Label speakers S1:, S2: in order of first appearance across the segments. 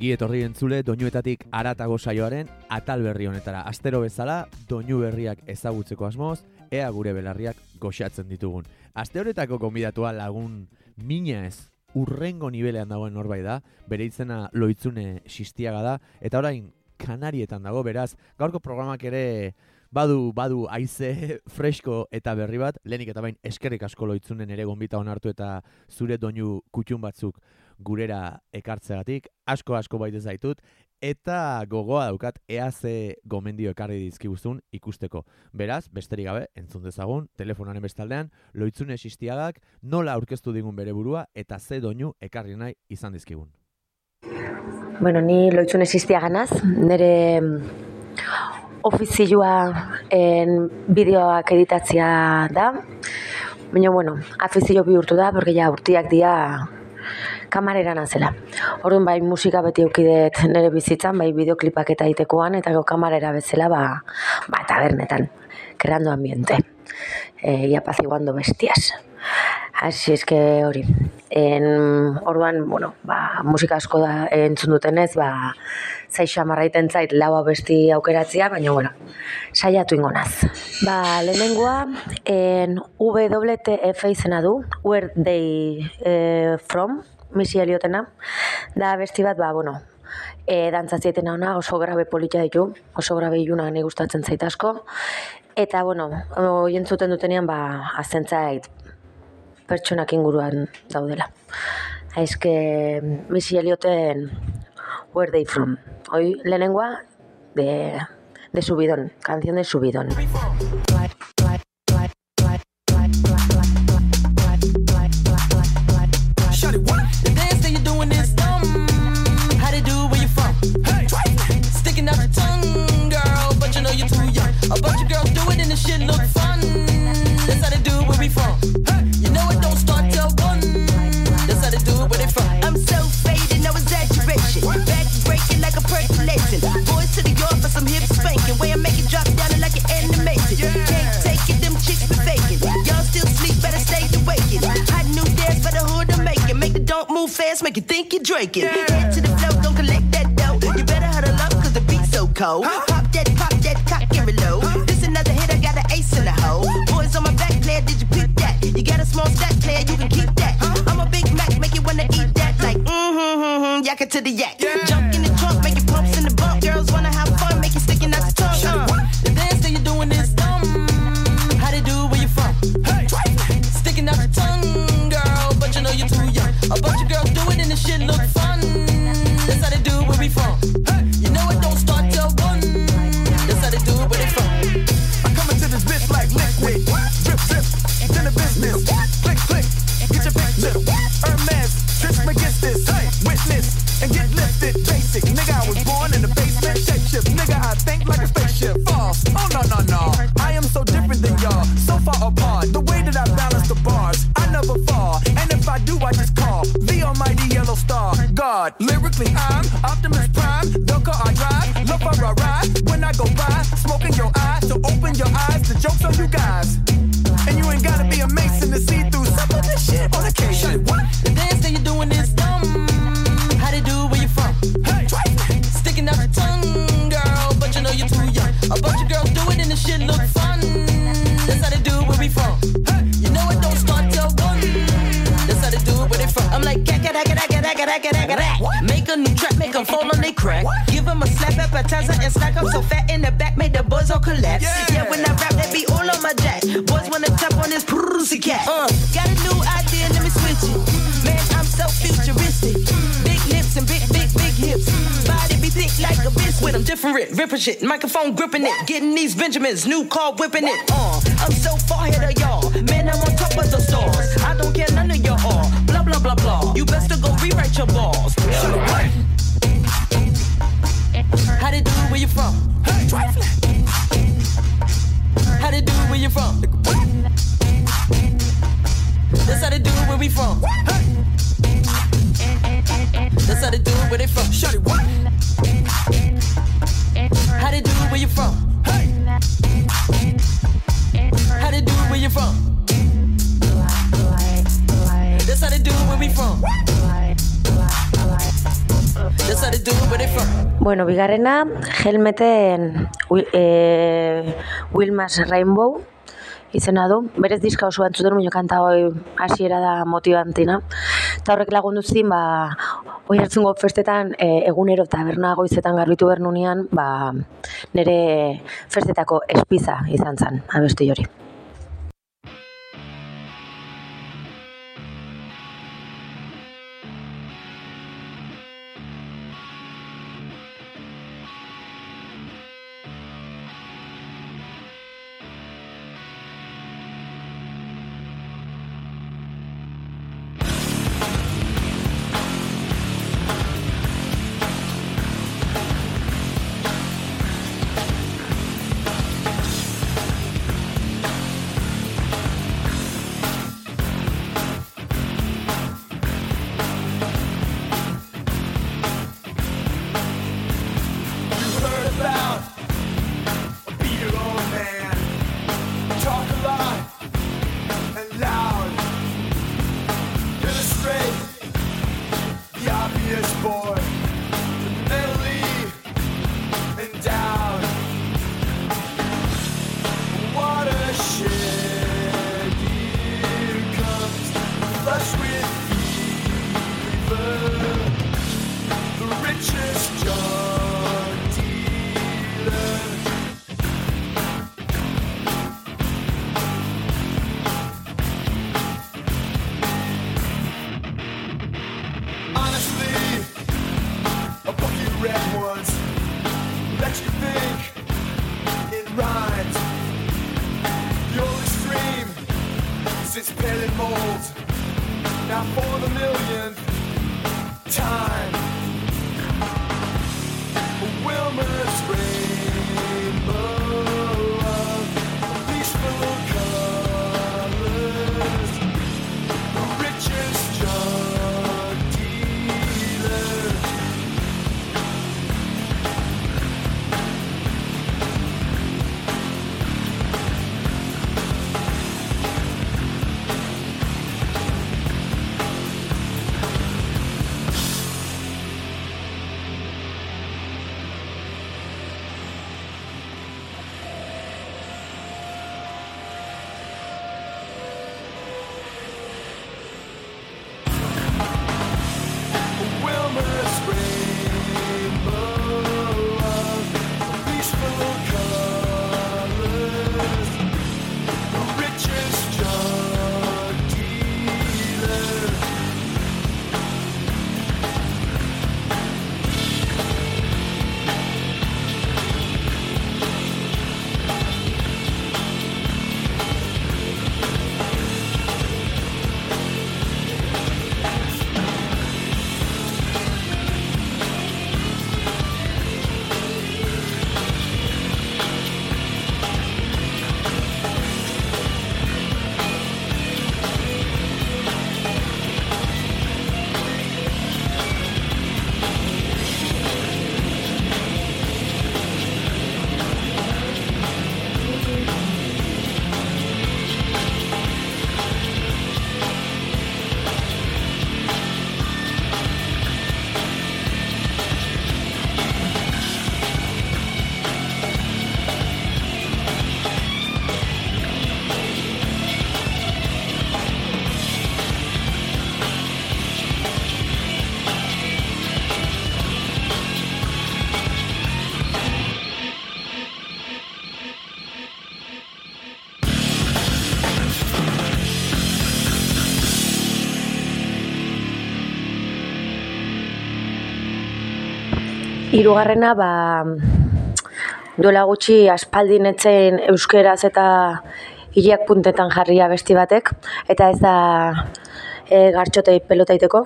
S1: Ongi etorri entzule doinuetatik aratago saioaren atal berri honetara. Astero bezala, doinu berriak ezagutzeko asmoz, ea gure belarriak goxatzen ditugun. Aste honetako konbidatua lagun mina ez urrengo nivelean dagoen norbait da, bere izena loitzune sistiaga da, eta orain kanarietan dago, beraz, gaurko programak ere badu, badu aize fresko eta berri bat, lehenik eta bain eskerrik asko loitzunen ere gonbita onartu eta zure doinu kutxun batzuk gurera ekartzegatik, asko asko baita zaitut, eta gogoa daukat ea ze gomendio ekarri dizkiguzun ikusteko. Beraz, besterik gabe, entzun dezagun, telefonaren bestaldean, loitzune sistiagak nola aurkeztu digun bere burua eta ze doinu ekarri nahi izan dizkigun.
S2: Bueno, ni loitzune sistiaganaz, nire ofizioa en bideoak editatzea da. Baina, bueno, afizio bihurtu da, porque ja urtiak dia kamarera nazela. Orduan bai musika beti eukidet nire bizitzan, bai bideoklipak eta itekoan, eta go kamarera bezala, ba, ba tabernetan, kreando ambiente. E, ia paziguando bestias. Asi eske hori. En, orduan, bueno, ba, musika asko da entzun dutenez, ba, zai xamarraiten zait lau besti aukeratzea, baina, bueno, saiatu ingonaz. Ba, lehenengoa, en WTF izena du, Where They eh, From, misi heliotena, da besti bat, ba, bueno, e, dantzatzietena ona, oso grabe politia ditu, oso grabe iluna nahi gustatzen zait asko, eta, bueno, jentzuten dutenean, ba, azentzait pertsonak inguruan daudela. Aizke, misi helioten, where they from. Hoi, lehenengoa, de, de subidon, canción de subidon.
S3: You
S4: think you're drinking. Head to the flow, don't collect that dough. You better huddle up, cause the beat's so cold. Pop
S5: God, lyrically, I'm Optimus Prime. The car I drive, love for a ride. When I go by, smoking your eye, so open your eyes. The joke's on you guys.
S4: Gat. Make a new track, make them fall on they crack. Give them a slap appetizer and snack up so fat in the back, make the boys all collapse. Yeah, when I rap, that be all on my jack. Boys wanna tap on this pussy cat. Uh, a biscuit.
S3: I'm different, ripping shit, microphone gripping it, getting these Benjamins, new car whipping it. Uh, I'm so far ahead of y'all, man, I'm on top of the stars. I don't care none of y'all, blah blah blah blah. You best to go rewrite your balls. How they do where you from? Hey, How they do where you from?
S2: Bueno, bigarrena, Helmeten e, Wilmas Rainbow izena du. Berez diska oso entzuten, baina kanta hoi hasiera da motivantina. Eta horrek lagundu zin, ba, hoi hartzungo festetan e, egunero taberna goizetan garbitu bernunean, ba, nire festetako espiza izan zen, abesti hori.
S5: over. Wilmer's rainbow
S2: Hirugarrena ba duela gutxi aspaldin etzen euskeraz eta hiriak puntetan jarria besti batek eta ez da e, gartxotei pelotaiteko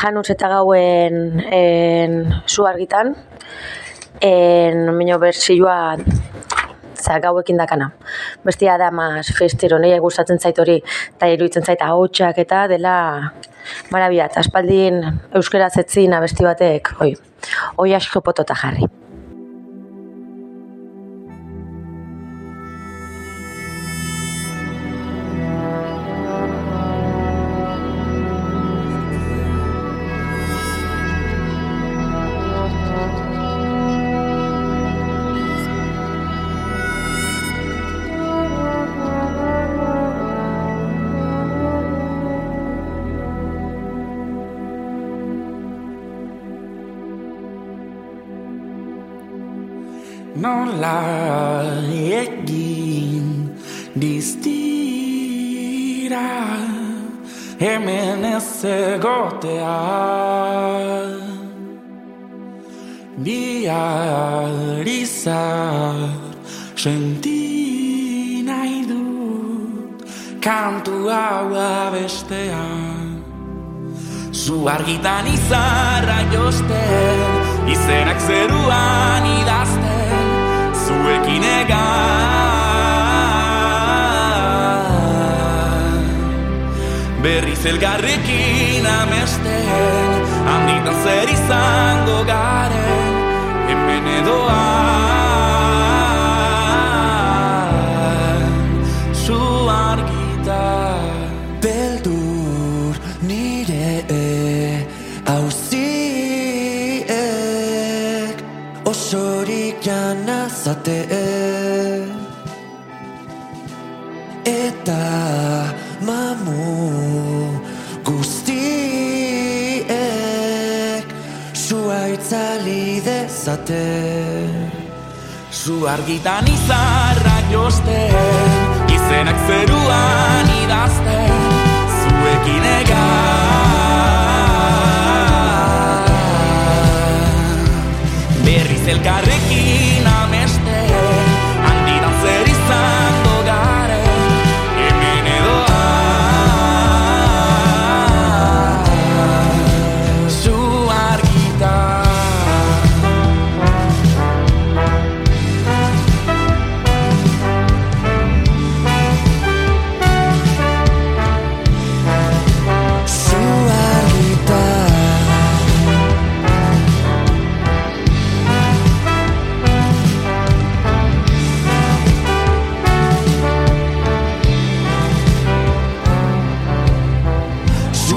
S2: januz eta gauen en, zu argitan en mino bersioa za gauekin dakana. Bestia da mas festero, nahi gustatzen zait hori, eta iruditzen zait ahotsak eta dela marabiat, aspaldin euskera zetzin abesti batek, oi, Όλοι οι άνθρωποι που το τάχαρρι.
S6: Nola egin diztira hemen ez egotea bihar izar senti nahi dut kantu hau abestean Zu argitan izarra josten, izenak zeruan idazten, zuekin egan. Berriz elgarrekin amesten, handitan zer izango garen, hemen edoan.
S7: Osorik janazate eta mamu guztiek sua itzali dezate
S6: Zu argitan izarra josten, izenak zeruan idazten, zuekin egan. el carrequín.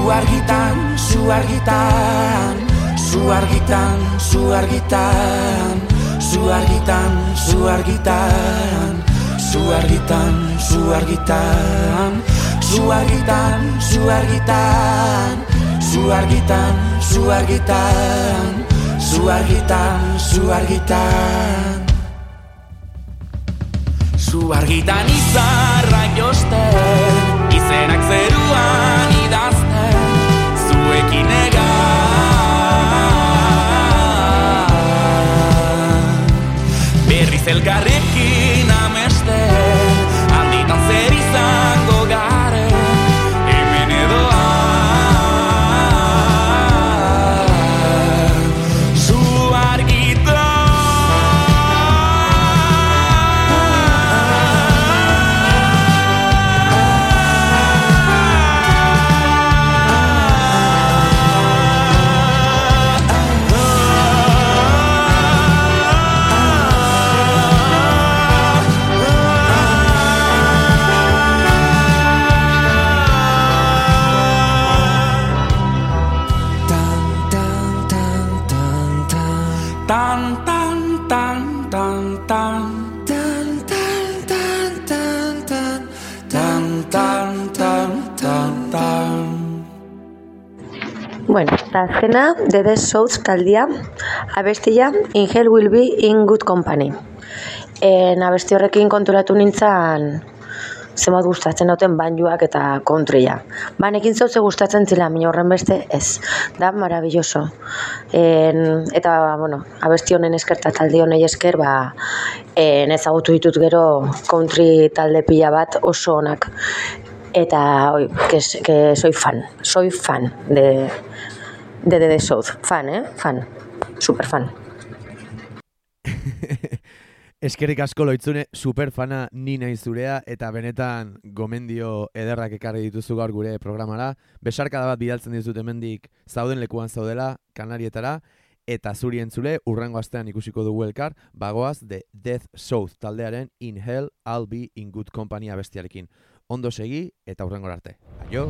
S6: Zu argitan, zu argitan, zu argitan, zu argitan, zu argitan, zu argitan, zu argitan, zu argitan, zu argitan, zu argitan, zu argitan, zu argitan, zu argitan, zu argitan. Zu argitan izarra josten, izenak zeruan idazten, nega
S2: el garri azkena, The Dead Souls taldia, abestia In Hell Will Be in Good Company. En abesti horrekin konturatu nintzen zenbat gustatzen duten banjuak eta kontria. Banekin zauze gustatzen zila, mina horren beste ez. Da, maravilloso. En, eta, bueno, abesti honen eskerta talde honei esker, ba, en, ezagutu ditut gero country talde pila bat oso onak. Eta, oi, que, que soy fan, soy fan de, de The South. Fan, eh? Fan. Super fan.
S1: Eskerrik asko loitzune, superfana ni nahi zurea eta benetan gomendio ederrak ekarri dituzu gaur gure programara. Besarkada bat bidaltzen dizut hemendik zauden lekuan zaudela, kanarietara, eta zuri entzule, urrengo astean ikusiko dugu elkar, bagoaz de Death South taldearen In Hell I'll Be in Good Company abestiarekin. Ondo segi eta urrengo arte. Aio!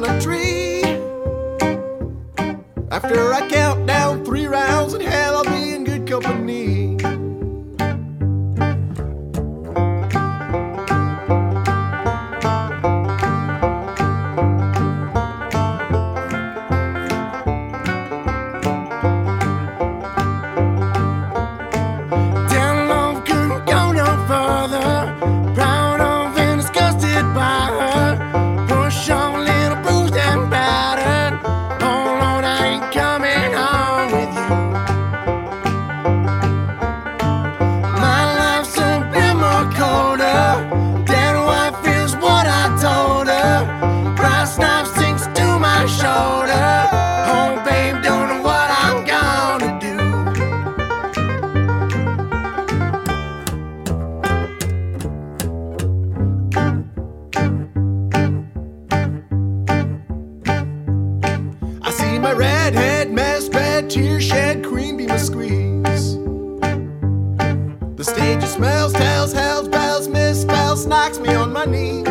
S8: down a tree. After I count down three rounds, in hell, I'll be in good company. knocks me on my knees.